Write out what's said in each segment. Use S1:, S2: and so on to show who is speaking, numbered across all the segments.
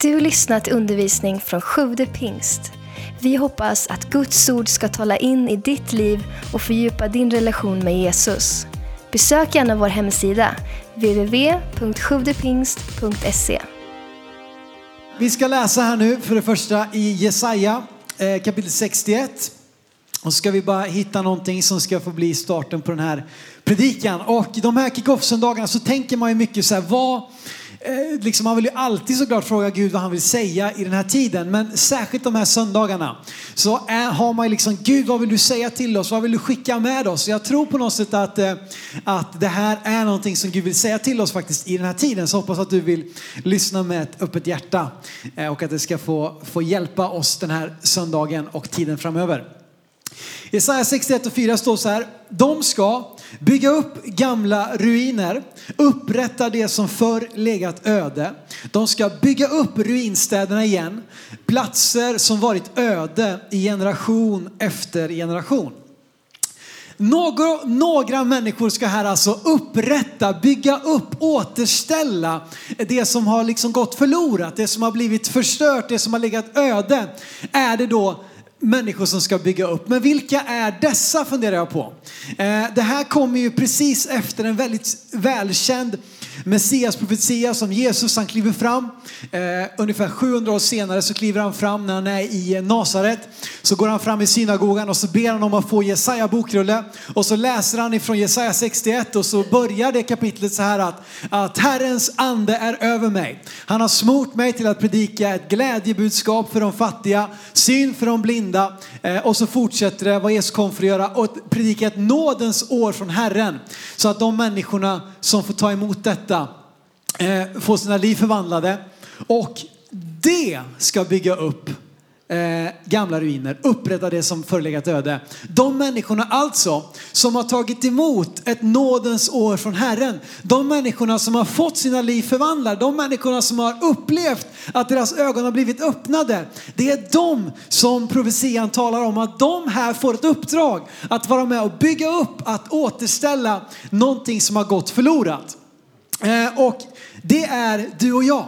S1: Du har lyssnat till undervisning från Sjude pingst. Vi hoppas att Guds ord ska tala in i ditt liv och fördjupa din relation med Jesus. Besök gärna vår hemsida, www.sjuvdepingst.se.
S2: Vi ska läsa här nu för det första i Jesaja eh, kapitel 61. Och så ska vi bara hitta någonting som ska få bli starten på den här predikan. Och de här kick-off-söndagarna så tänker man ju mycket så här, vad, eh, liksom man vill ju alltid såklart fråga Gud vad han vill säga i den här tiden. Men särskilt de här söndagarna så är, har man ju liksom, Gud vad vill du säga till oss? Vad vill du skicka med oss? Jag tror på något sätt att, eh, att det här är någonting som Gud vill säga till oss faktiskt i den här tiden. Så hoppas att du vill lyssna med ett öppet hjärta eh, och att det ska få, få hjälpa oss den här söndagen och tiden framöver. Jesaja 61 och 4 står så här. De ska bygga upp gamla ruiner, upprätta det som förr legat öde. De ska bygga upp ruinstäderna igen, platser som varit öde i generation efter generation. Några, några människor ska här alltså upprätta, bygga upp, återställa det som har liksom gått förlorat, det som har blivit förstört, det som har legat öde. Är det då människor som ska bygga upp. Men vilka är dessa funderar jag på. Eh, det här kommer ju precis efter en väldigt välkänd Messias profetia som Jesus han kliver fram. Eh, ungefär 700 år senare så kliver han fram när han är i eh, Nasaret. Så går han fram i synagogan och så ber han om att få Jesaja bokrulle. Och så läser han ifrån Jesaja 61 och så börjar det kapitlet så här att, att Herrens ande är över mig. Han har smort mig till att predika ett glädjebudskap för de fattiga, syn för de blinda. Eh, och så fortsätter det vad Jesus kom för att göra och predika ett nådens år från Herren. Så att de människorna som får ta emot detta eh, få sina liv förvandlade. Och det ska bygga upp eh, gamla ruiner, upprätta det som förelegat öde. De människorna alltså som har tagit emot ett nådens år från Herren, de människorna som har fått sina liv förvandlade, de människorna som har upplevt att deras ögon har blivit öppnade. Det är de som profetian talar om att de här får ett uppdrag att vara med och bygga upp, att återställa någonting som har gått förlorat. Eh, och det är du och jag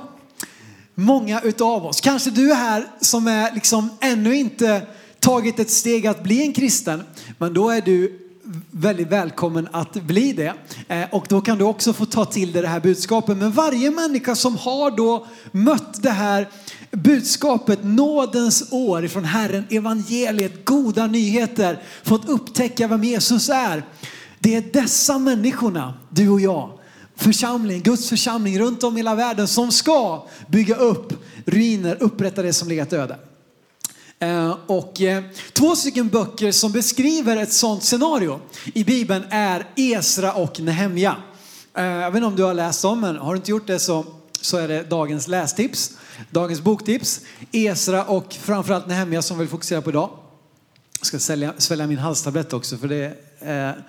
S2: många utav oss. Kanske du är här som är liksom ännu inte tagit ett steg att bli en kristen, men då är du väldigt välkommen att bli det. Eh, och då kan du också få ta till dig det här budskapet. Men varje människa som har då mött det här budskapet, nådens år ifrån Herren, evangeliet, goda nyheter, fått upptäcka vem Jesus är. Det är dessa människorna, du och jag, församling, Guds församling runt om i hela världen som ska bygga upp ruiner, upprätta det som legat öde. Eh, och eh, två stycken böcker som beskriver ett sådant scenario i Bibeln är Esra och Nehemja. Eh, jag vet inte om du har läst dem, men har du inte gjort det så, så är det dagens lästips, dagens boktips. Esra och framförallt Nehemja som vi vill fokusera på idag. Jag ska sälja, svälja min halstablett också för det är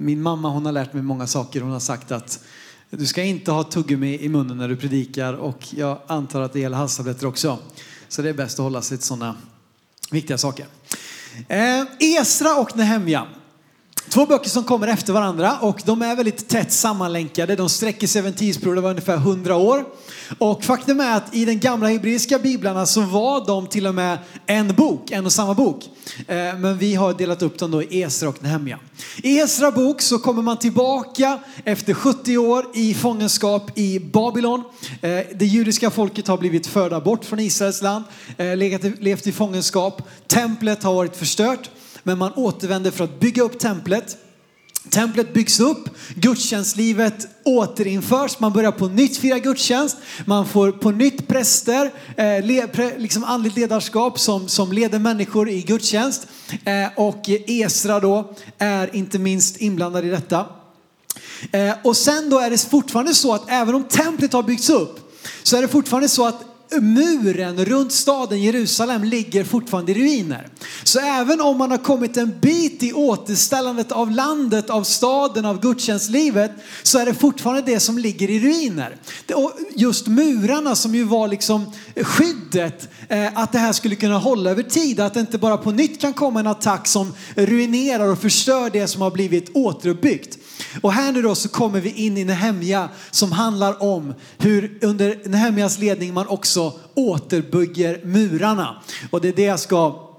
S2: min mamma hon har lärt mig många saker. Hon har sagt att du ska inte ha tuggummi i munnen när du predikar och jag antar att det gäller halstabletter också. Så det är bäst att hålla sig till sådana viktiga saker. Eh, Esra och Nehemja. Två böcker som kommer efter varandra och de är väldigt tätt sammanlänkade. De sträcker sig över en tidsperiod av ungefär 100 år. Och faktum är att i den gamla hebreiska biblarna så var de till och med en bok, en och samma bok. Eh, men vi har delat upp dem då i Esra och Nehemja. I Esra bok så kommer man tillbaka efter 70 år i fångenskap i Babylon. Eh, det judiska folket har blivit förda bort från Israels land, eh, levt i fångenskap. Templet har varit förstört. Men man återvänder för att bygga upp templet. Templet byggs upp, gudstjänstlivet återinförs, man börjar på nytt fira gudstjänst, man får på nytt präster, eh, le, pre, liksom andligt ledarskap som, som leder människor i gudstjänst. Eh, och Esra då är inte minst inblandad i detta. Eh, och sen då är det fortfarande så att även om templet har byggts upp så är det fortfarande så att muren runt staden Jerusalem ligger fortfarande i ruiner. Så även om man har kommit en bit i återställandet av landet, av staden, av gudstjänstlivet så är det fortfarande det som ligger i ruiner. Och just murarna som ju var liksom skyddet, eh, att det här skulle kunna hålla över tid, att det inte bara på nytt kan komma en attack som ruinerar och förstör det som har blivit återuppbyggt. Och här nu då så kommer vi in i Nehemja som handlar om hur under Nehemjas ledning man också återbygger murarna. Och det är det jag ska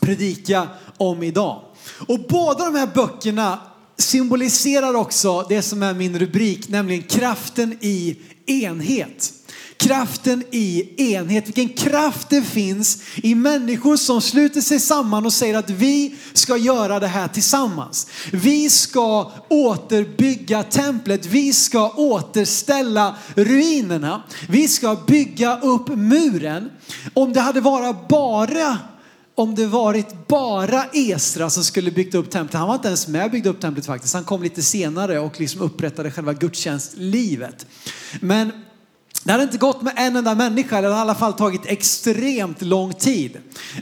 S2: predika om idag. Och båda de här böckerna symboliserar också det som är min rubrik, nämligen kraften i enhet. Kraften i enhet, vilken kraft det finns i människor som sluter sig samman och säger att vi ska göra det här tillsammans. Vi ska återbygga templet, vi ska återställa ruinerna, vi ska bygga upp muren. Om det hade varit bara om det varit bara Esra som skulle byggt upp templet, han var inte ens med och byggde upp templet faktiskt, han kom lite senare och liksom upprättade själva gudstjänstlivet. Men det hade inte gått med en enda människa, det hade i alla fall tagit extremt lång tid.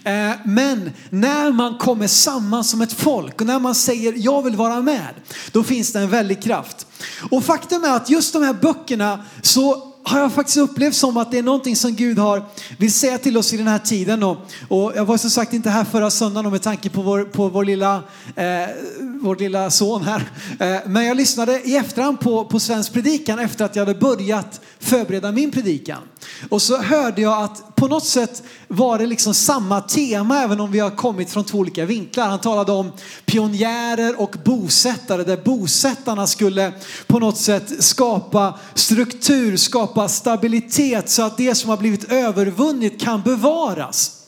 S2: Eh, men när man kommer samman som ett folk och när man säger jag vill vara med, då finns det en väldig kraft. Och faktum är att just de här böckerna så har jag faktiskt upplevt som att det är någonting som Gud har vill säga till oss i den här tiden. Och, och jag var som sagt inte här förra söndagen med tanke på vår, på vår, lilla, eh, vår lilla son här. Eh, men jag lyssnade i efterhand på, på svensk predikan efter att jag hade börjat förbereda min predikan. Och så hörde jag att på något sätt var det liksom samma tema även om vi har kommit från två olika vinklar. Han talade om pionjärer och bosättare där bosättarna skulle på något sätt skapa struktur, skapa stabilitet så att det som har blivit övervunnet kan bevaras.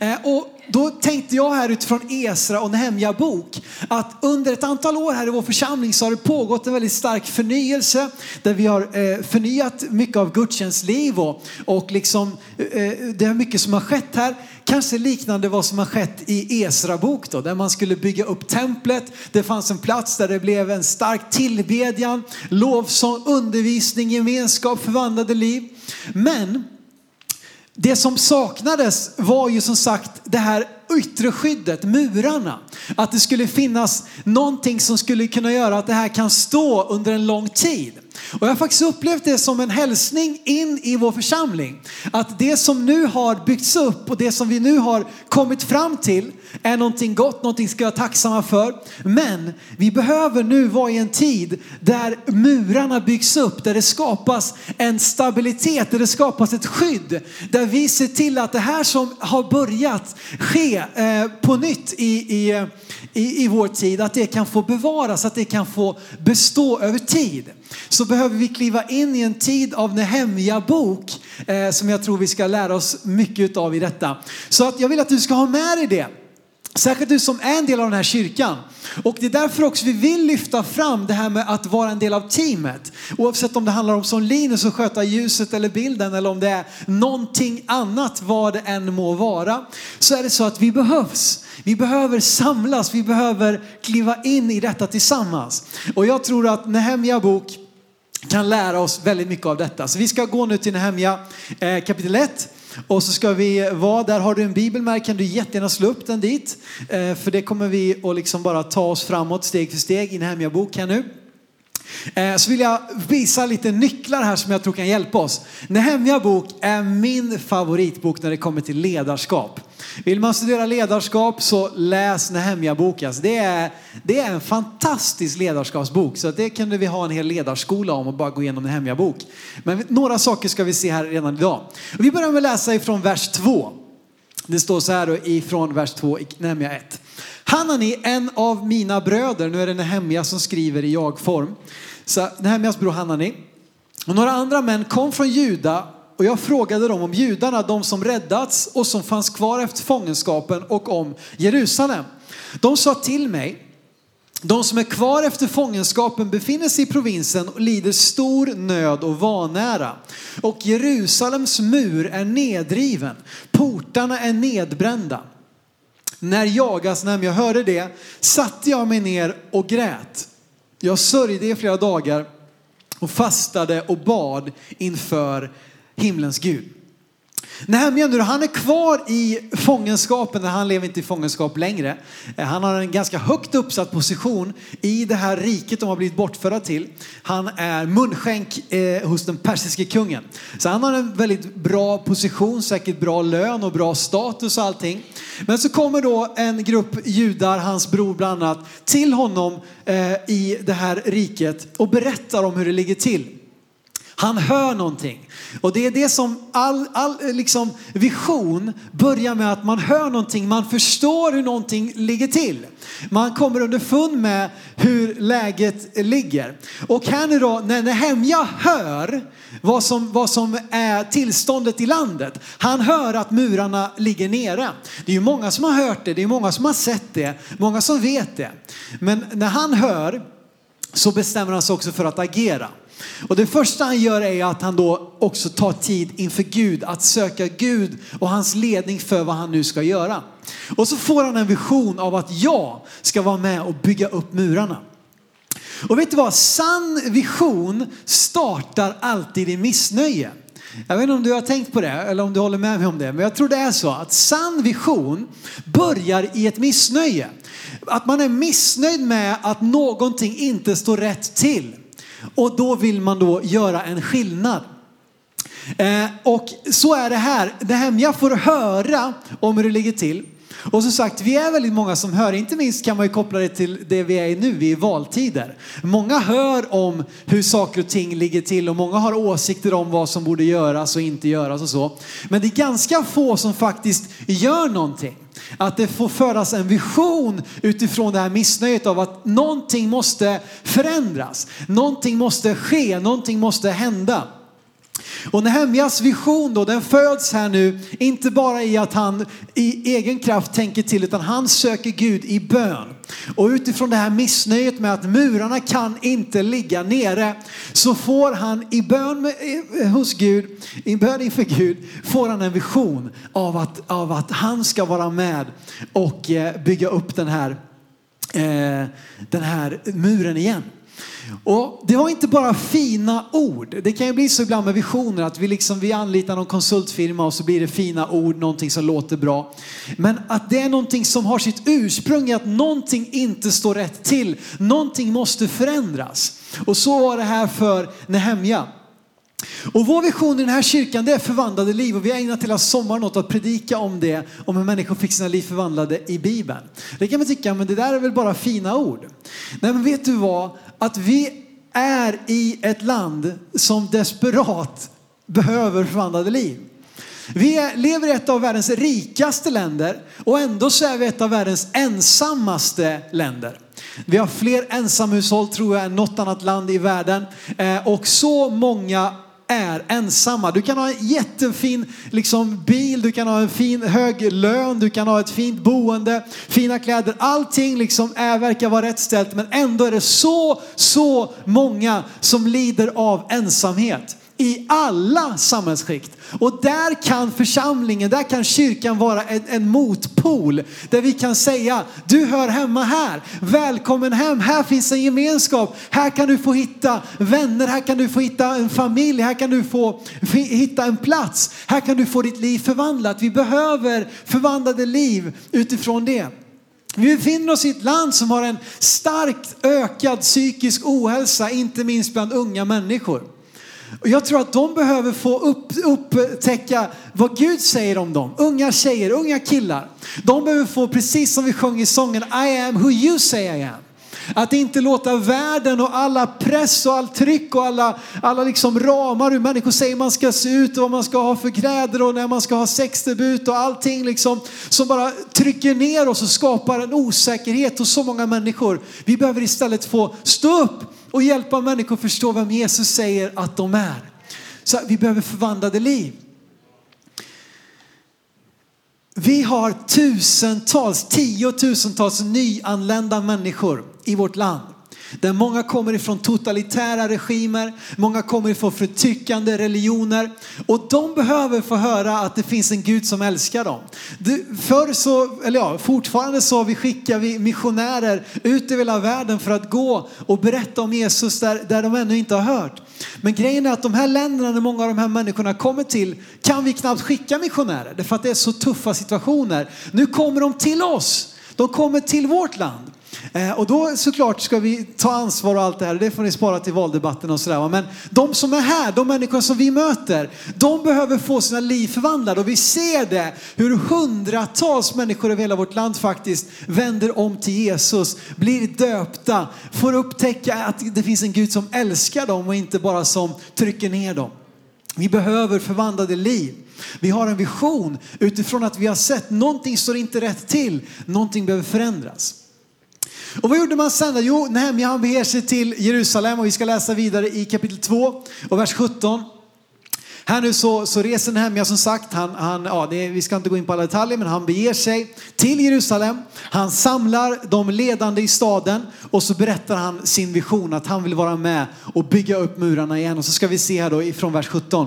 S2: Eh, och då tänkte jag här utifrån Esra och Nehemja bok att under ett antal år här i vår församling så har det pågått en väldigt stark förnyelse där vi har eh, förnyat mycket av gudstjänstliv och, och liksom, eh, det är mycket som har skett här. Kanske liknande vad som har skett i Esra bok då, där man skulle bygga upp templet. Det fanns en plats där det blev en stark tillbedjan, lovsång, undervisning, gemenskap, förvandlade liv. Men det som saknades var ju som sagt det här yttre skyddet, murarna. Att det skulle finnas någonting som skulle kunna göra att det här kan stå under en lång tid. Och jag har faktiskt upplevt det som en hälsning in i vår församling. Att det som nu har byggts upp och det som vi nu har kommit fram till är någonting gott, någonting ska vi vara tacksamma för. Men vi behöver nu vara i en tid där murarna byggs upp, där det skapas en stabilitet, där det skapas ett skydd. Där vi ser till att det här som har börjat ske eh, på nytt i, i, eh, i, i vår tid, att det kan få bevaras, att det kan få bestå över tid så behöver vi kliva in i en tid av Nehemja bok eh, som jag tror vi ska lära oss mycket av i detta. Så att jag vill att du ska ha med dig det. Särskilt du som är en del av den här kyrkan. Och det är därför också vi vill lyfta fram det här med att vara en del av teamet. Oavsett om det handlar om som Linus och sköta ljuset eller bilden eller om det är någonting annat vad det än må vara. Så är det så att vi behövs. Vi behöver samlas, vi behöver kliva in i detta tillsammans. Och jag tror att Nehemja bok kan lära oss väldigt mycket av detta. Så vi ska gå nu till Nehemja eh, kapitel 1. Och så ska vi vara där. Har du en bibel med kan du jättegärna slå upp den dit. Eh, för det kommer vi att liksom bara ta oss framåt steg för steg i Nehemja bok här nu. Eh, så vill jag visa lite nycklar här som jag tror kan hjälpa oss. Nehemja bok är min favoritbok när det kommer till ledarskap. Vill man studera ledarskap så läs Nehemja bok. Alltså det, är, det är en fantastisk ledarskapsbok. Så det kunde vi ha en hel ledarskola om och bara gå igenom Nehemja bok. Men några saker ska vi se här redan idag. Vi börjar med att läsa ifrån vers 2. Det står så här då ifrån vers 2 i Nehemja 1. Hanani, en av mina bröder, nu är det Nehemja som skriver i jag-form. Så Nehemjas bror Hanani. Och några andra män kom från Juda och jag frågade dem om judarna, de som räddats och som fanns kvar efter fångenskapen och om Jerusalem. De sa till mig, de som är kvar efter fångenskapen befinner sig i provinsen och lider stor nöd och vanära. Och Jerusalems mur är nedriven, portarna är nedbrända. När jagas, när jag hörde det, satte jag mig ner och grät. Jag sörjde i flera dagar och fastade och bad inför himlens Gud. Nehemja nu, han är kvar i fångenskapen, han lever inte i fångenskap längre. Eh, han har en ganska högt uppsatt position i det här riket de har blivit bortförda till. Han är munskänk eh, hos den persiske kungen. Så han har en väldigt bra position, säkert bra lön och bra status och allting. Men så kommer då en grupp judar, hans bror bland annat, till honom eh, i det här riket och berättar om hur det ligger till. Han hör någonting. Och det är det som all, all liksom vision börjar med att man hör någonting, man förstår hur någonting ligger till. Man kommer underfund med hur läget ligger. Och här nu då, när Nehemja hör vad som, vad som är tillståndet i landet. Han hör att murarna ligger nere. Det är ju många som har hört det, det är många som har sett det, många som vet det. Men när han hör så bestämmer han sig också för att agera. Och det första han gör är att han då också tar tid inför Gud, att söka Gud och hans ledning för vad han nu ska göra. Och så får han en vision av att jag ska vara med och bygga upp murarna. Och vet du vad, sann vision startar alltid i missnöje. Jag vet inte om du har tänkt på det eller om du håller med mig om det, men jag tror det är så att sann vision börjar i ett missnöje. Att man är missnöjd med att någonting inte står rätt till. Och då vill man då göra en skillnad. Eh, och så är det här. Det här jag får höra om hur det ligger till. Och som sagt, vi är väldigt många som hör, inte minst kan man ju koppla det till det vi är i nu, vi är i valtider. Många hör om hur saker och ting ligger till och många har åsikter om vad som borde göras och inte göras och så. Men det är ganska få som faktiskt gör någonting. Att det får föras en vision utifrån det här missnöjet av att någonting måste förändras. Någonting måste ske, någonting måste hända. Och Nehemjas vision då, den föds här nu, inte bara i att han i egen kraft tänker till, utan han söker Gud i bön. Och utifrån det här missnöjet med att murarna kan inte ligga nere, så får han i bön med, hos Gud, i bön inför Gud, får han en vision av att, av att han ska vara med och eh, bygga upp den här, eh, den här muren igen. Och det var inte bara fina ord. Det kan ju bli så ibland med visioner att vi, liksom, vi anlitar någon konsultfirma och så blir det fina ord, någonting som låter bra. Men att det är någonting som har sitt ursprung i att någonting inte står rätt till. Någonting måste förändras. Och så var det här för Nehemja. Och vår vision i den här kyrkan det är förvandlade liv och vi har ägnat hela sommaren åt att predika om det, om hur människor fick sina liv förvandlade i Bibeln. Det kan man tycka, men det där är väl bara fina ord. Nej men vet du vad? Att vi är i ett land som desperat behöver förvandlade liv. Vi lever i ett av världens rikaste länder och ändå så är vi ett av världens ensammaste länder. Vi har fler ensamhushåll tror jag än något annat land i världen eh, och så många är ensamma. Du kan ha en jättefin liksom, bil, du kan ha en fin hög lön, du kan ha ett fint boende, fina kläder. Allting liksom är, verkar vara rätt ställt men ändå är det så, så många som lider av ensamhet i alla samhällsskikt. Och där kan församlingen, där kan kyrkan vara en, en, motpol. Där vi kan säga, du hör hemma här. Välkommen hem, här finns en gemenskap. Här kan du få hitta vänner, här kan du få hitta en familj, här kan du få hitta en plats. Här kan du få ditt liv förvandlat. Vi behöver förvandlade liv utifrån det. Vi befinner oss i ett land som har en starkt ökad psykisk ohälsa, inte minst bland unga människor. Och jag tror att de behöver få upp, upptäcka vad Gud säger om dem. Unga tjejer, unga killar. De behöver få, precis som vi sjöng i sången, I am who you say I am. Att inte låta världen och alla press och all tryck och alla, alla liksom ramar hur människor säger man ska se ut och vad man ska ha för kläder och när man ska ha sexdebut och allting liksom som bara trycker ner oss och skapar en osäkerhet hos så många människor. Vi behöver istället få stå upp och hjälpa människor förstå vem Jesus säger att de är. Så vi behöver förvandlade liv. Vi har tusentals, tiotusentals nyanlända människor i vårt land. Där många kommer ifrån totalitära regimer, många kommer ifrån förtryckande religioner. Och de behöver få höra att det finns en Gud som älskar dem. Förr så, eller ja, fortfarande så vi skickar vi missionärer ut över hela världen för att gå och berätta om Jesus där, där de ännu inte har hört. Men grejen är att de här länderna där många av de här människorna kommer till kan vi knappt skicka missionärer. Därför att det är så tuffa situationer. Nu kommer de till oss. De kommer till vårt land. Eh, och då såklart ska vi ta ansvar och allt det här. Det får ni spara till valdebatten och sådär. Men de som är här, de människor som vi möter, de behöver få sina liv förvandlade. Och vi ser det hur hundratals människor över hela vårt land faktiskt vänder om till Jesus, blir döpta, får upptäcka att det finns en Gud som älskar dem och inte bara som trycker ner dem. Vi behöver förvandlade liv. Vi har en vision utifrån att vi har sett någonting står inte rätt till, någonting behöver förändras. Och vad gjorde man sen? då? Jo, Nehemja han beger sig till Jerusalem och vi ska läsa vidare i kapitel 2 och vers 17. Här nu så, så reser Nehemja som sagt, han, han, ja, det, vi ska inte gå in på alla detaljer, men han beger sig till Jerusalem. Han samlar de ledande i staden och så berättar han sin vision att han vill vara med och bygga upp murarna igen. Och så ska vi se här då ifrån vers 17.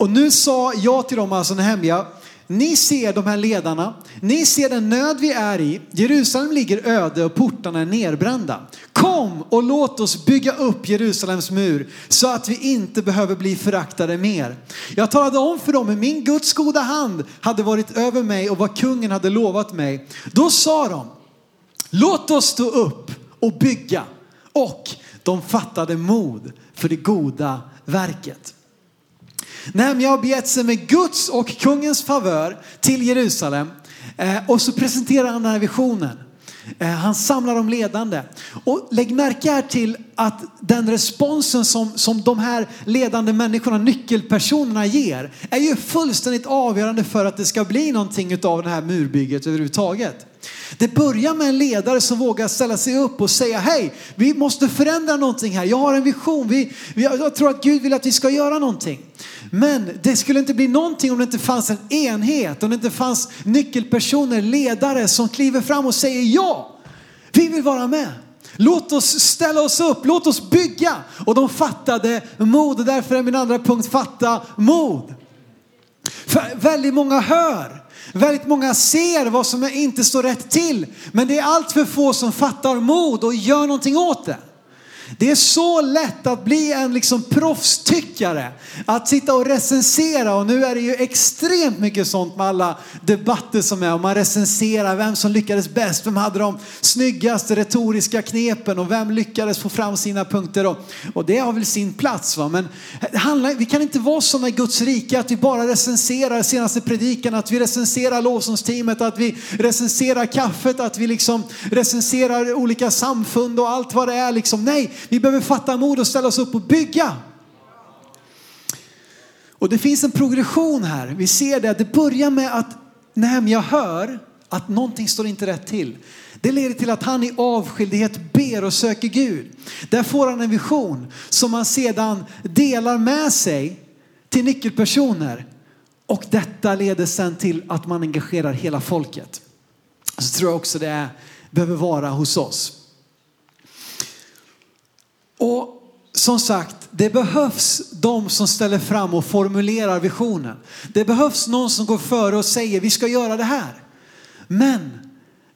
S2: Och nu sa jag till dem, alltså Nehemja, ni ser de här ledarna, ni ser den nöd vi är i. Jerusalem ligger öde och portarna är nerbrända. Kom och låt oss bygga upp Jerusalems mur så att vi inte behöver bli föraktade mer. Jag talade om för dem hur min Guds goda hand hade varit över mig och vad kungen hade lovat mig. Då sa de, låt oss stå upp och bygga. Och de fattade mod för det goda verket. Nej, men jag har begett sig med Guds och kungens favör till Jerusalem eh, och så presenterar han den här visionen. Eh, han samlar de ledande. Och lägg märke här till att den responsen som, som de här ledande människorna, nyckelpersonerna ger, är ju fullständigt avgörande för att det ska bli någonting av det här murbygget överhuvudtaget. Det börjar med en ledare som vågar ställa sig upp och säga hej, vi måste förändra någonting här. Jag har en vision. Vi, jag tror att Gud vill att vi ska göra någonting. Men det skulle inte bli någonting om det inte fanns en enhet, om det inte fanns nyckelpersoner, ledare som kliver fram och säger ja, vi vill vara med. Låt oss ställa oss upp, låt oss bygga. Och de fattade mod och därför är min andra punkt fatta mod. För väldigt många hör, väldigt många ser vad som inte står rätt till. Men det är allt för få som fattar mod och gör någonting åt det. Det är så lätt att bli en liksom proffstyckare. Att sitta och recensera och nu är det ju extremt mycket sånt med alla debatter som är och man recenserar vem som lyckades bäst, vem hade de snyggaste retoriska knepen och vem lyckades få fram sina punkter och, och det har väl sin plats va. Men handlar, vi kan inte vara sådana i Guds rike att vi bara recenserar senaste predikan, att vi recenserar lovsångsteamet, att vi recenserar kaffet, att vi liksom recenserar olika samfund och allt vad det är liksom. Nej, vi behöver fatta mod och ställa oss upp och bygga. Och det finns en progression här. Vi ser det, det börjar med att Nehemja hör att någonting står inte rätt till. Det leder till att han i avskildhet ber och söker Gud. Där får han en vision som han sedan delar med sig till nyckelpersoner. Och detta leder sen till att man engagerar hela folket. Så tror jag också det är, behöver vara hos oss. Och som sagt, det behövs de som ställer fram och formulerar visionen. Det behövs någon som går före och säger vi ska göra det här. Men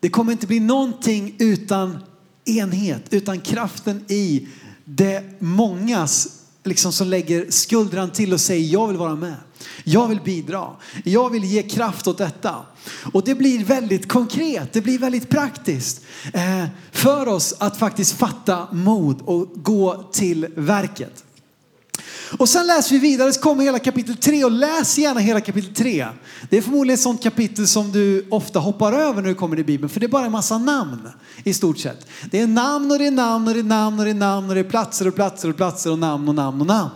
S2: det kommer inte bli någonting utan enhet, utan kraften i det mångas liksom som lägger skuldran till och säger jag vill vara med. Jag vill bidra. Jag vill ge kraft åt detta. Och det blir väldigt konkret, det blir väldigt praktiskt eh, för oss att faktiskt fatta mod och gå till verket. Och sen läser vi vidare, så kommer hela kapitel 3 och läs gärna hela kapitel 3. Det är förmodligen ett sånt kapitel som du ofta hoppar över när du kommer till Bibeln, för det är bara en massa namn i stort sett. Det är namn och det är namn och det är namn och det är namn och det är platser och platser och platser och namn och namn och namn.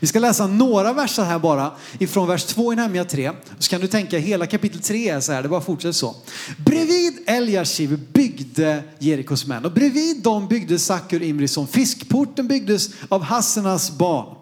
S2: Vi ska läsa några verser här bara ifrån vers 2 i Nehemja 3. Så kan du tänka hela kapitel 3 är så här, det bara fortsätter så. Bredvid Eliashiv byggde Jerikos män och bredvid dem byggde Sakur Imrison. Fiskporten byggdes av Hassenas barn.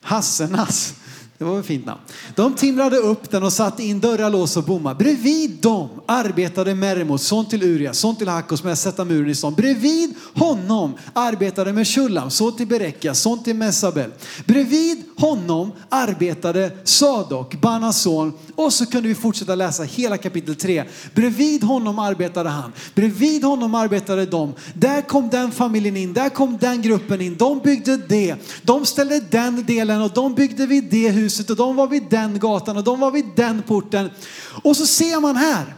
S2: Hassenas. Det var ett fint namn. De timrade upp den och satte in dörrar, lås och bommar. Bredvid dem arbetade Mermos, son till Uria, son till Hakkos med att sätta muren i stånd. Bredvid honom arbetade Meshulam, son till Berekia, son till Messabel. Bredvid honom arbetade Sadok, Banas son. Och så kunde vi fortsätta läsa hela kapitel 3. Bredvid honom arbetade han. Bredvid honom arbetade de. Där kom den familjen in, där kom den gruppen in. De byggde det. De ställde den delen och de byggde vid det huset och de var vid den gatan och de var vid den porten. Och så ser man här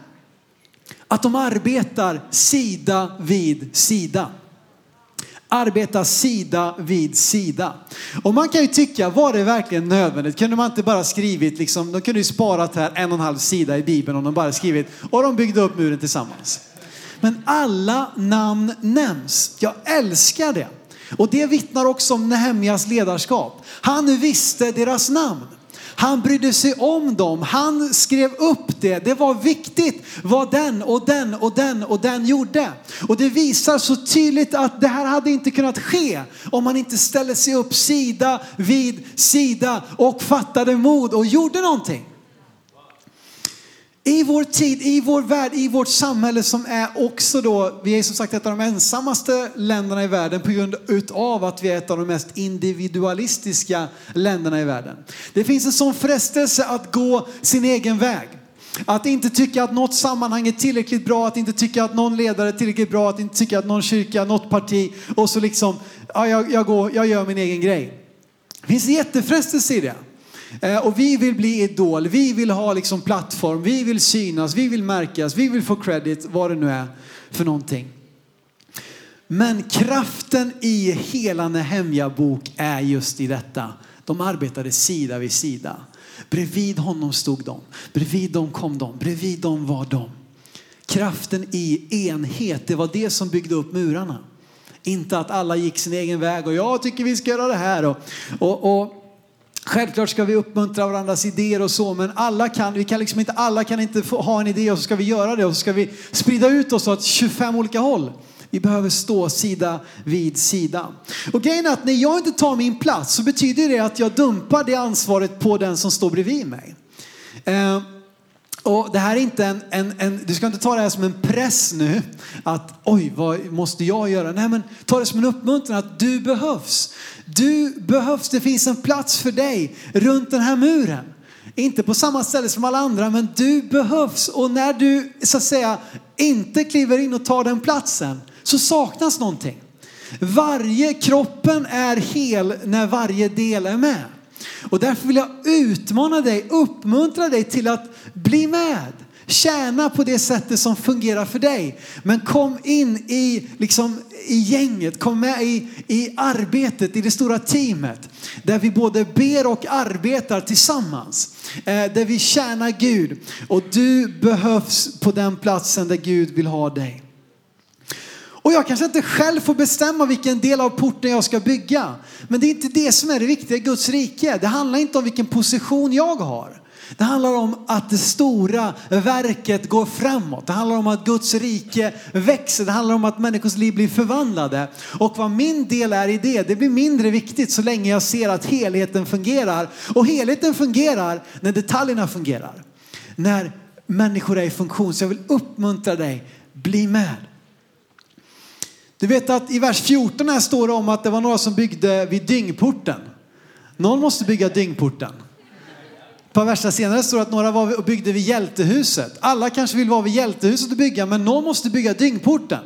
S2: att de arbetar sida vid sida. Arbeta sida vid sida. Och man kan ju tycka, var det verkligen nödvändigt? Kunde man inte bara skrivit, liksom, de kunde ju sparat här en och en halv sida i Bibeln om de bara skrivit, och de byggde upp muren tillsammans. Men alla namn nämns. Jag älskar det. Och det vittnar också om Nehemjas ledarskap. Han visste deras namn. Han brydde sig om dem. Han skrev upp det. Det var viktigt vad den och den och den och den gjorde. Och det visar så tydligt att det här hade inte kunnat ske om man inte ställde sig upp sida vid sida och fattade mod och gjorde någonting. I vår tid, i vår värld, i vårt samhälle som är också då, vi är som sagt ett av de ensammaste länderna i världen på grund utav att vi är ett av de mest individualistiska länderna i världen. Det finns en sån frestelse att gå sin egen väg. Att inte tycka att något sammanhang är tillräckligt bra, att inte tycka att någon ledare är tillräckligt bra, att inte tycka att någon kyrka, något parti och så liksom, ja, jag, jag, går, jag gör min egen grej. Det finns en jättefrestelse i det. Eh, och vi vill bli idol, vi vill ha liksom plattform, vi vill synas, vi vill märkas, vi vill få credit, vad det nu är för någonting. Men kraften i hela Nehemja bok är just i detta. De arbetade sida vid sida. Bredvid honom stod de, bredvid dem kom de, bredvid dem var de. Kraften i enhet, det var det som byggde upp murarna. Inte att alla gick sin egen väg och jag tycker vi ska göra det här. Och, och, och Självklart ska vi uppmuntra varandras idéer och så, men alla kan, vi kan liksom inte, alla kan inte få, ha en idé och så ska vi göra det och så ska vi sprida ut oss åt 25 olika håll. Vi behöver stå sida vid sida. Och grejen är att när jag inte tar min plats så betyder det att jag dumpar det ansvaret på den som står bredvid mig. Eh, och det här är inte en, en, en, du ska inte ta det här som en press nu, att oj, vad måste jag göra? Nej, men ta det som en uppmuntran att du behövs. Du behövs, det finns en plats för dig runt den här muren. Inte på samma ställe som alla andra, men du behövs. Och när du så att säga inte kliver in och tar den platsen så saknas någonting. Varje kroppen är hel när varje del är med. Och därför vill jag utmana dig, uppmuntra dig till att bli med. Tjäna på det sättet som fungerar för dig. Men kom in i, liksom, i gänget, kom med i, i arbetet, i det stora teamet. Där vi både ber och arbetar tillsammans. Eh, där vi tjänar Gud. Och du behövs på den platsen där Gud vill ha dig. Och jag kanske inte själv får bestämma vilken del av porten jag ska bygga. Men det är inte det som är det viktiga i Guds rike. Det handlar inte om vilken position jag har. Det handlar om att det stora verket går framåt. Det handlar om att Guds rike växer. Det handlar om att människors liv blir förvandlade. Och vad min del är i det, det blir mindre viktigt så länge jag ser att helheten fungerar. Och helheten fungerar när detaljerna fungerar. När människor är i funktion. Så jag vill uppmuntra dig, bli med. Du vet att i vers 14 här står det om att det var några som byggde vid dyngporten. Någon måste bygga dyngporten. Ett par verser senare står det att några var och byggde vid hjältehuset. Alla kanske vill vara vid hjältehuset och bygga, men någon måste bygga dyngporten.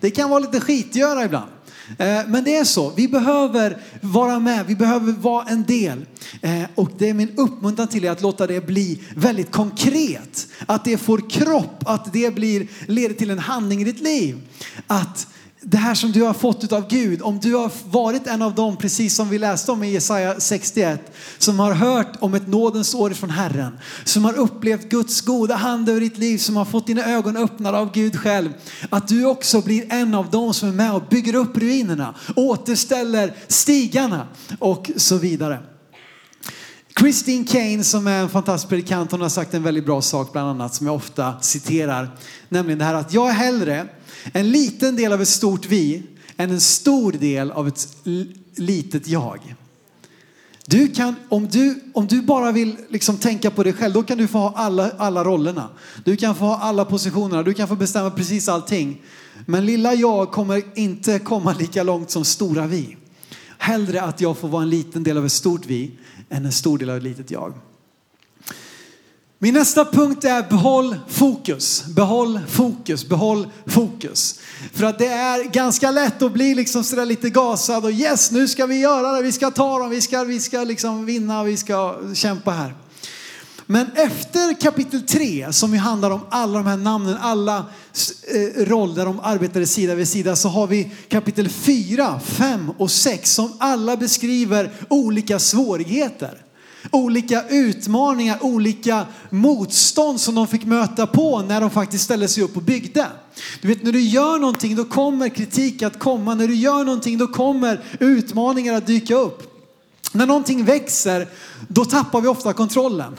S2: Det kan vara lite skitgöra ibland. Eh, men det är så, vi behöver vara med, vi behöver vara en del. Eh, och det är min uppmuntran till er att låta det bli väldigt konkret. Att det får kropp, att det blir, leder till en handling i ditt liv. Att det här som du har fått av Gud, om du har varit en av dem, precis som vi läste om i Jesaja 61, som har hört om ett nådens år från Herren, som har upplevt Guds goda hand över ditt liv, som har fått dina ögon öppnade av Gud själv, att du också blir en av dem som är med och bygger upp ruinerna, återställer stigarna och så vidare. Christine Kane som är en fantastisk predikant, hon har sagt en väldigt bra sak bland annat som jag ofta citerar. Nämligen det här att jag är hellre en liten del av ett stort vi än en stor del av ett litet jag. Du kan, om, du, om du bara vill liksom tänka på dig själv, då kan du få ha alla, alla rollerna. Du kan få ha alla positionerna, du kan få bestämma precis allting. Men lilla jag kommer inte komma lika långt som stora vi. Hellre att jag får vara en liten del av ett stort vi än en stor del av ett litet jag. Min nästa punkt är behåll fokus. Behåll fokus, behåll fokus. För att det är ganska lätt att bli liksom sådär lite gasad och yes, nu ska vi göra det, vi ska ta dem, vi ska, vi ska liksom vinna, vi ska kämpa här. Men efter kapitel 3 som ju handlar om alla de här namnen, alla eh, roller de arbetade sida vid sida så har vi kapitel 4, 5 och 6 som alla beskriver olika svårigheter. Olika utmaningar, olika motstånd som de fick möta på när de faktiskt ställde sig upp och byggde. Du vet när du gör någonting då kommer kritik att komma. När du gör någonting då kommer utmaningar att dyka upp. När någonting växer då tappar vi ofta kontrollen.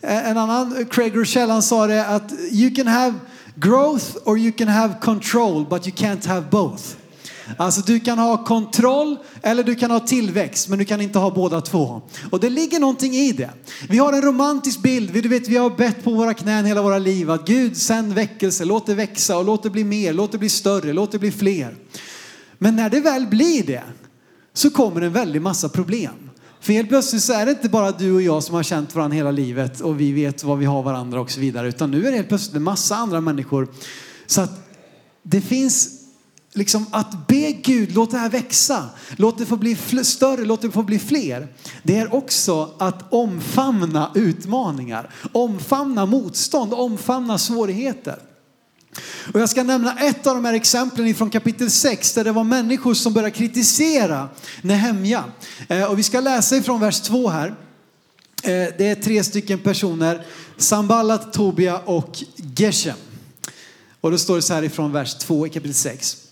S2: Eh, en annan, eh, Craig Rochelle, han sa det att you can have growth or you can have control but you can't have both. Alltså du kan ha kontroll eller du kan ha tillväxt men du kan inte ha båda två. Och det ligger någonting i det. Vi har en romantisk bild, du vet vi har bett på våra knän hela våra liv att Gud sänd väckelse, låt det växa och låt det bli mer, låt det bli större, låt det bli fler. Men när det väl blir det så kommer en väldig massa problem. För helt plötsligt så är det inte bara du och jag som har känt varandra hela livet och vi vet vad vi har varandra och så vidare. Utan nu är det helt plötsligt en massa andra människor. Så att det finns liksom att be Gud, låt det här växa, låt det få bli större, låt det få bli fler. Det är också att omfamna utmaningar, omfamna motstånd, omfamna svårigheter. Och jag ska nämna ett av de här exemplen från kapitel 6 där det var människor som började kritisera Nehemja. Eh, och vi ska läsa ifrån vers 2 här. Eh, det är tre stycken personer, Samballat, Tobia och Geshem. Och då står det så här ifrån vers 2 i kapitel 6.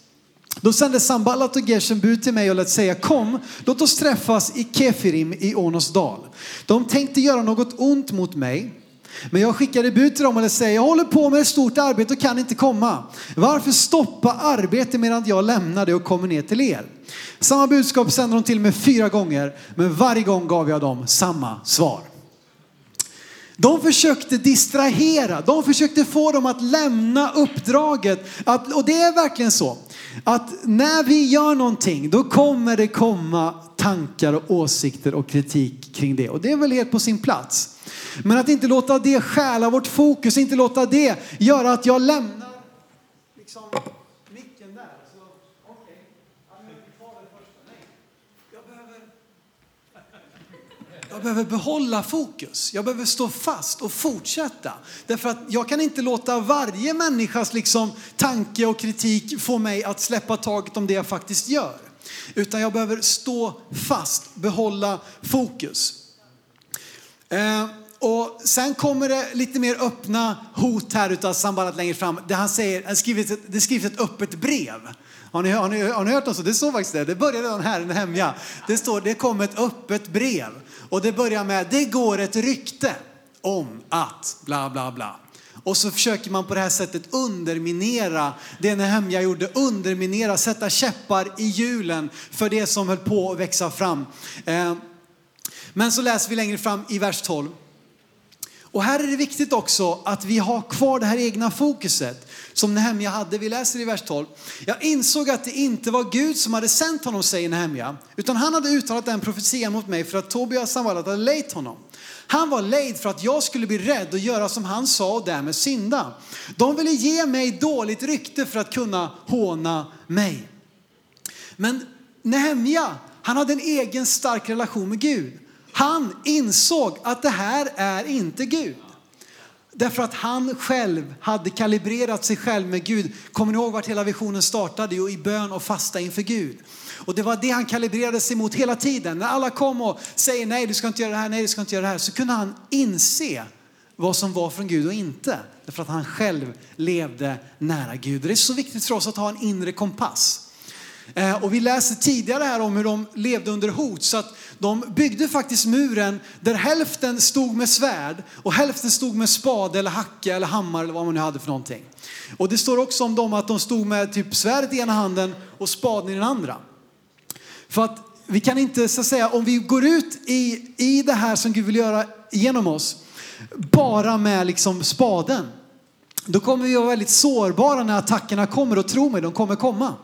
S2: Då sände Sambalat och Geshem bud till mig och lät säga kom, låt oss träffas i Kefirim i Onos dal. De tänkte göra något ont mot mig. Men jag skickade bud till dem och lät säga jag håller på med ett stort arbete och kan inte komma. Varför stoppa arbete medan jag lämnar det och kommer ner till er? Samma budskap sände de till mig fyra gånger, men varje gång gav jag dem samma svar. De försökte distrahera, de försökte få dem att lämna uppdraget. Att, och det är verkligen så att när vi gör någonting då kommer det komma tankar och åsikter och kritik kring det. Och det är väl helt på sin plats. Men att inte låta det stjäla vårt fokus, inte låta det göra att jag lämnar liksom, micken där. Så, okay. jag, behöver, jag behöver behålla fokus. Jag behöver stå fast och fortsätta. Därför att jag kan inte låta varje människas liksom, tanke och kritik få mig att släppa taget om det jag faktiskt gör. Utan jag behöver stå fast, behålla fokus. Eh, och sen kommer det lite mer öppna hot här utav Sambalat längre fram. Där han säger, han skrivit ett, det skrivs ett öppet brev. Har ni, har, ni, har ni hört om så? Det står faktiskt det. Det börjar redan här i hemja. Det står, det kom ett öppet brev. Och det börjar med, det går ett rykte om att bla bla bla. Och så försöker man på det här sättet underminera det Nehemja gjorde, underminera, sätta käppar i hjulen för det som höll på att växa fram. Eh, men så läser vi längre fram i vers 12. Och här är det viktigt också att vi har kvar det här egna fokuset som Nehemja hade. Vi läser i vers 12. Jag insåg att det inte var Gud som hade sänt honom, säger Nehemja, utan han hade uttalat den profetian mot mig för att Tobias Sanballat hade lejt honom. Han var lejd för att jag skulle bli rädd och göra som han sa och därmed synda. De ville ge mig dåligt rykte för att kunna håna mig. Men Nehemja, han hade en egen stark relation med Gud. Han insåg att det här är inte Gud. Därför att han själv hade kalibrerat sig själv med Gud. Kommer ni ihåg vart hela visionen startade? Jo, i bön och fasta inför Gud. Och det var det han kalibrerade sig mot hela tiden. När alla kom och säger nej, du ska inte göra det här, nej, du ska inte göra det här. Så kunde han inse vad som var från Gud och inte. Därför att han själv levde nära Gud. Det är så viktigt för oss att ha en inre kompass. Eh, och vi läser tidigare här om hur de levde under hot. Så att de byggde faktiskt muren där hälften stod med svärd och hälften stod med spade eller hacka eller hammare eller vad man nu hade för någonting. Och det står också om dem att de stod med typ svärdet i ena handen och spaden i den andra. För att vi kan inte så att säga, om vi går ut i, i det här som Gud vill göra genom oss, bara med liksom spaden. Då kommer vi vara väldigt sårbara när attackerna kommer och tro mig, de kommer komma.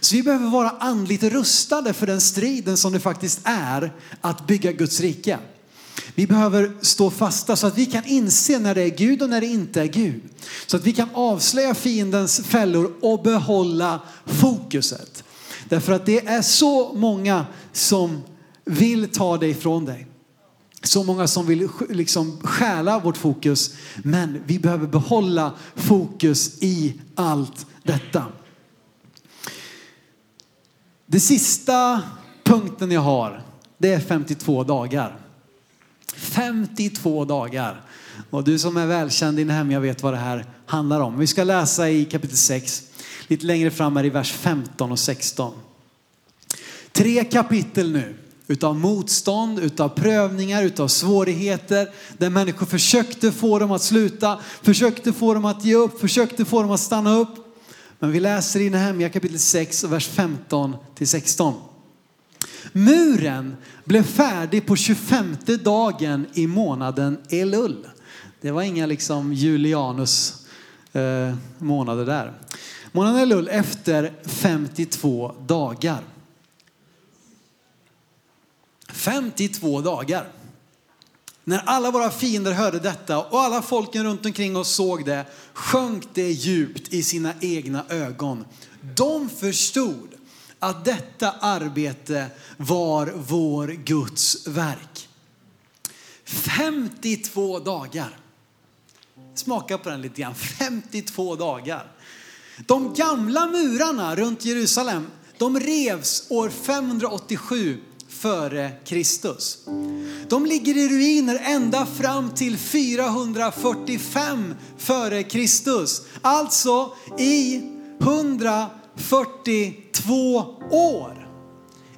S2: Så vi behöver vara andligt rustade för den striden som det faktiskt är att bygga Guds rike. Vi behöver stå fasta så att vi kan inse när det är Gud och när det inte är Gud. Så att vi kan avslöja fiendens fällor och behålla fokuset. Därför att det är så många som vill ta dig ifrån dig. Så många som vill liksom stjäla vårt fokus. Men vi behöver behålla fokus i allt detta. Det sista punkten jag har, det är 52 dagar. 52 dagar. Och du som är välkänd i din hem, jag vet vad det här handlar om. Vi ska läsa i kapitel 6, lite längre fram här i vers 15 och 16. Tre kapitel nu utav motstånd, utav prövningar, utav svårigheter där människor försökte få dem att sluta, försökte få dem att ge upp, försökte få dem att stanna upp. Men vi läser i Nehemja kapitel 6 vers 15 till 16. Muren blev färdig på 25 dagen i månaden Elul. Det var inga liksom Julianus eh, månader där. Månaden Elul efter 52 dagar. 52 dagar. När alla våra fiender hörde detta och alla folken runt omkring oss såg det sjönk det djupt i sina egna ögon. De förstod att detta arbete var vår Guds verk. 52 dagar. Smaka på den lite grann. 52 dagar. De gamla murarna runt Jerusalem, de revs år 587 före Kristus. De ligger i ruiner ända fram till 445 före Kristus. Alltså i 142 år.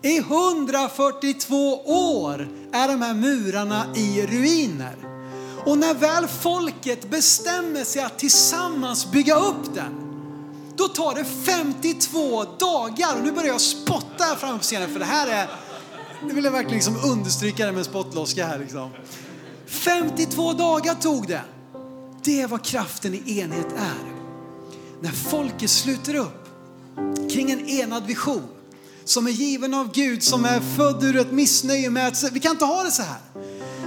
S2: I 142 år är de här murarna i ruiner. Och när väl folket bestämmer sig att tillsammans bygga upp den, då tar det 52 dagar. Och nu börjar jag spotta här framme på scenen för det här är nu vill jag verkligen liksom understryka det med spottloska här. Liksom. 52 dagar tog det. Det är vad kraften i enhet är. När folket sluter upp kring en enad vision som är given av Gud, som är född ur ett missnöje med att vi kan inte ha det så här.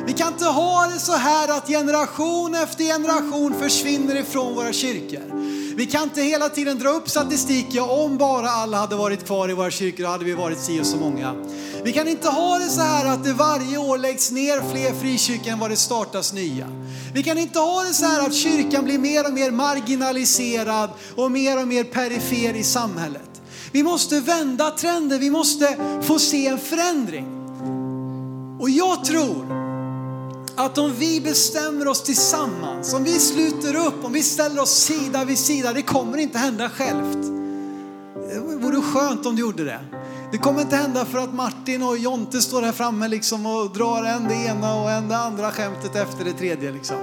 S2: Vi kan inte ha det så här att generation efter generation försvinner ifrån våra kyrkor. Vi kan inte hela tiden dra upp statistik, ja om bara alla hade varit kvar i våra kyrkor hade vi varit si och så många. Vi kan inte ha det så här att det varje år läggs ner fler frikyrkor än vad det startas nya. Vi kan inte ha det så här att kyrkan blir mer och mer marginaliserad och mer och mer perifer i samhället. Vi måste vända trenden, vi måste få se en förändring. Och jag tror att om vi bestämmer oss tillsammans, om vi sluter upp, om vi ställer oss sida vid sida, det kommer inte hända självt. Det vore skönt om du gjorde det. Det kommer inte hända för att Martin och Jonte står här framme liksom och drar en det ena och en det andra skämtet efter det tredje. Liksom.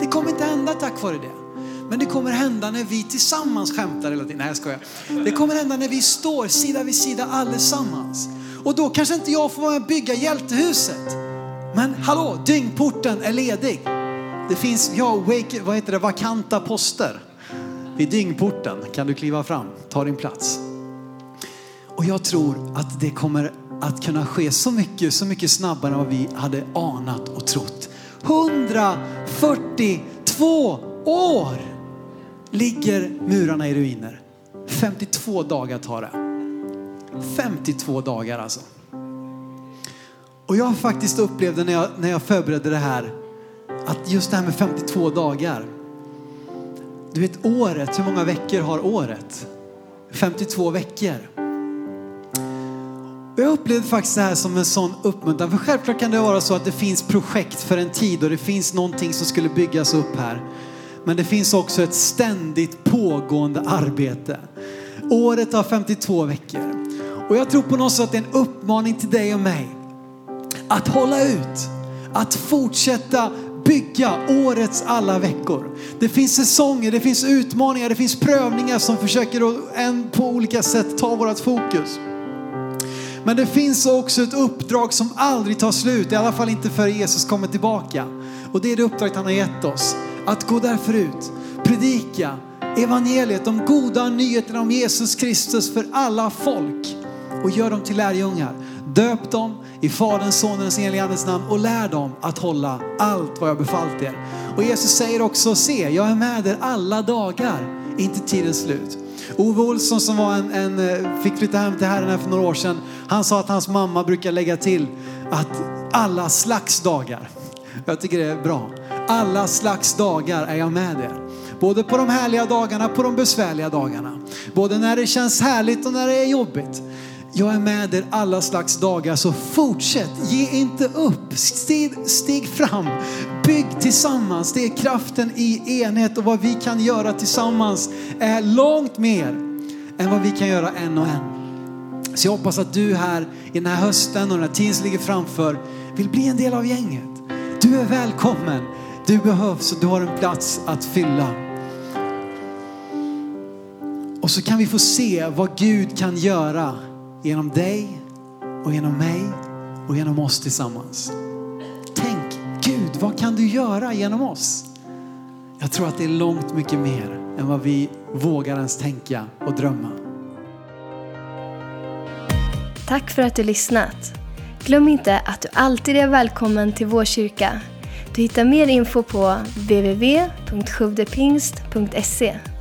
S2: Det kommer inte hända tack vare det. Men det kommer hända när vi tillsammans skämtar hela tiden. Nej jag skojar. Det kommer hända när vi står sida vid sida allesammans. Och då kanske inte jag får vara med och bygga hjältehuset. Men hallå, dyngporten är ledig. Det finns, ja, wake, vad heter det, vakanta poster vid dyngporten. Kan du kliva fram, ta din plats. Och jag tror att det kommer att kunna ske så mycket, så mycket snabbare än vad vi hade anat och trott. 142 år ligger murarna i ruiner. 52 dagar tar det. 52 dagar alltså. Och jag faktiskt upplevde när jag, när jag förberedde det här att just det här med 52 dagar. Du vet året, hur många veckor har året? 52 veckor. Och jag upplevde faktiskt det här som en sån uppmuntran. För självklart kan det vara så att det finns projekt för en tid och det finns någonting som skulle byggas upp här. Men det finns också ett ständigt pågående arbete. Året har 52 veckor. Och jag tror på något sätt att det är en uppmaning till dig och mig att hålla ut, att fortsätta bygga årets alla veckor. Det finns säsonger, det finns utmaningar, det finns prövningar som försöker på olika sätt ta vårt fokus. Men det finns också ett uppdrag som aldrig tar slut, i alla fall inte förrän Jesus kommer tillbaka. Och det är det uppdraget han har gett oss. Att gå därför ut, predika evangeliet, de goda nyheterna om Jesus Kristus för alla folk och gör dem till lärjungar. Döp dem i Faderns, Sonens och Helige Andens namn och lär dem att hålla allt vad jag befallt er. Och Jesus säger också, se jag är med er alla dagar, inte tidens slut. Ove Olsson som var en, en, eh, fick flytta hem till Herren här för några år sedan, han sa att hans mamma brukar lägga till att alla slags dagar. Jag tycker det är bra. Alla slags dagar är jag med er. Både på de härliga dagarna, på de besvärliga dagarna. Både när det känns härligt och när det är jobbigt. Jag är med er alla slags dagar, så fortsätt, ge inte upp, stig, stig fram, bygg tillsammans. Det är kraften i enhet och vad vi kan göra tillsammans är långt mer än vad vi kan göra en och en. Så jag hoppas att du här i den här hösten och den här tiden som ligger framför vill bli en del av gänget. Du är välkommen, du behövs och du har en plats att fylla. Och så kan vi få se vad Gud kan göra genom dig och genom mig och genom oss tillsammans. Tänk, Gud, vad kan du göra genom oss? Jag tror att det är långt mycket mer än vad vi vågar ens tänka och drömma.
S1: Tack för att du lyssnat. Glöm inte att du alltid är välkommen till vår kyrka. Du hittar mer info på www.sjuvdepingst.se